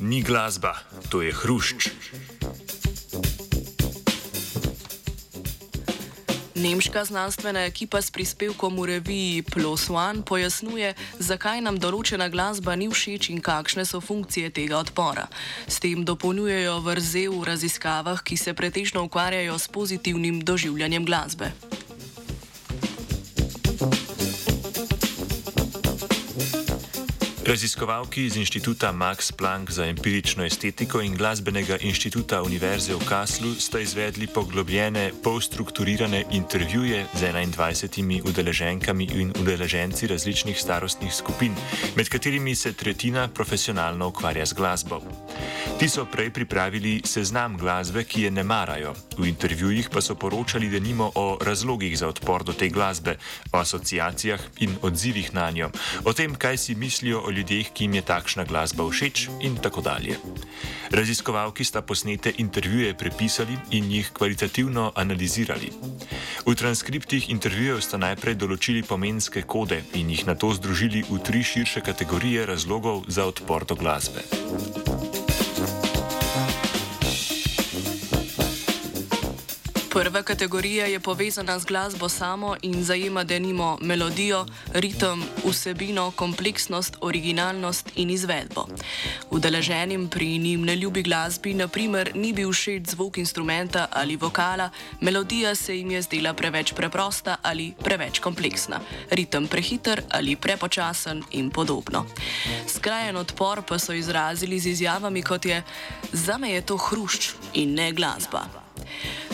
ni glasba, to je hrušč. Nemška znanstvena ekipa s prispevkom v reviji Plus One pojasnjuje, zakaj nam določena glasba ni všeč in kakšne so funkcije tega odpora. S tem dopolnjujejo vrzel v raziskavah, ki se pretežno ukvarjajo s pozitivnim doživljanjem glasbe. Raziskovalki iz inštituta Max Planck za empirično estetiko in glasbenega inštituta Univerze v Kaslu sta izvedli poglobljene, polstrukturirane intervjuje z 21 udeleženkami in udeleženci različnih starostnih skupin, med katerimi se tretjina profesionalno ukvarja z glasbo. Ti so prej pripravili seznam glasbe, ki je ne marajo, v intervjujih pa so poročali denimo o razlogih za odpor do te glasbe, o asociacijah in odzivih na njo, o tem, kaj si mislijo o ljudeh, ki jim je takšna glasba všeč in tako dalje. Raziskovalki sta posnete intervjuje prepisali in jih kvalitativno analizirali. V transkriptih intervjujev sta najprej določili pomenske kode in jih na to združili v tri širše kategorije razlogov za odpor do glasbe. Prva kategorija je povezana z glasbo samo in zajema denimo melodijo, ritem, vsebino, kompleksnost, originalnost in izvedbo. Udeleženim pri njim neljubi glasbi, naprimer, ni bil všeč zvok instrumenta ali vokala, melodija se jim je zdela preveč preprosta ali preveč kompleksna, ritem prehiter ali prepočasen in podobno. Skrajen odpor pa so izrazili z izjavami kot je: Zame je to hrušč in ne glasba.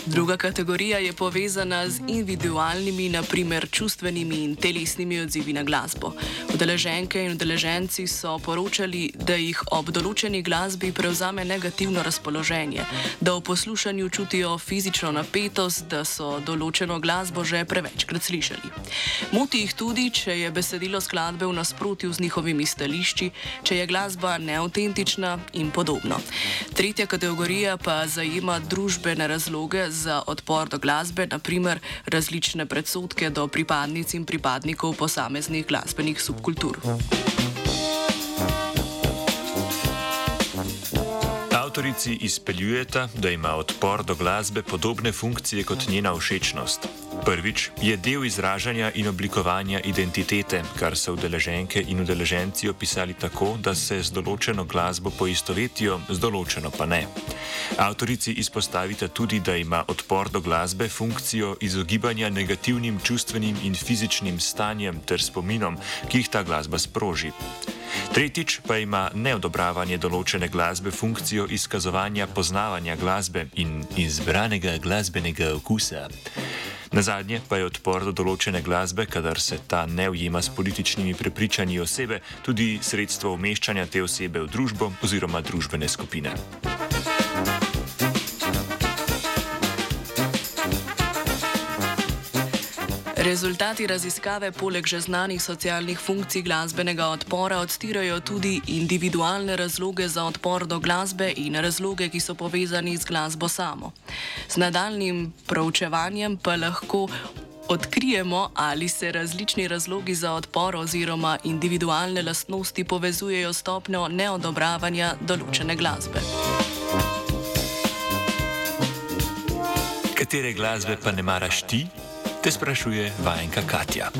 Druga kategorija je povezana z individualnimi, naprimer čustvenimi in telesnimi odzivi na glasbo. Udeleženke in udeleženci so poročali, da jih ob določeni glasbi prevzame negativno razpoloženje, da v poslušanju čutijo fizično napetost, da so določeno glasbo že prevečkrat slišali. Moti jih tudi, če je besedilo skladbe v nasprotju z njihovimi stališči, če je glasba neautentična in podobno. Tretja kategorija pa zajema družbene razloge za odpor do glasbe, naprimer različne predsotke do pripadnic in pripadnikov posameznih glasbenih subkultur. Avtorici izpeljujeta, da ima odpor do glasbe podobne funkcije kot njena všečnost. Prvič je del izražanja in oblikovanja identitete, kar so udeleženke in udeleženci opisali tako, da se z določeno glasbo poistovetijo, z določeno pa ne. Avtorici izpostavite tudi, da ima odpor do glasbe funkcijo izogibanja negativnim čustvenim in fizičnim stanjem ter spominom, ki jih ta glasba sproži. Tretjič pa ima neodobravanje določene glasbe funkcijo izkazovanja poznavanja glasbe in izbranega glasbenega okusa. Na zadnje pa je odpor do določene glasbe, kadar se ta ne ujema s političnimi prepričanji osebe, tudi sredstvo umeščanja te osebe v družbo oziroma družbene skupine. Rezultati raziskave poleg že znanih socialnih funkcij glasbenega odpora odstirajo tudi individualne razloge za odpor do glasbe in razloge, ki so povezani z glasbo samo. Z nadaljnim proučevanjem pa lahko odkrijemo, ali se različni razlogi za odpor oziroma individualne lastnosti povezujejo s stopnjo neodobravanja določene glasbe. Katere glasbe pa ne maraš ti? Te sprašuje vajenka Katja.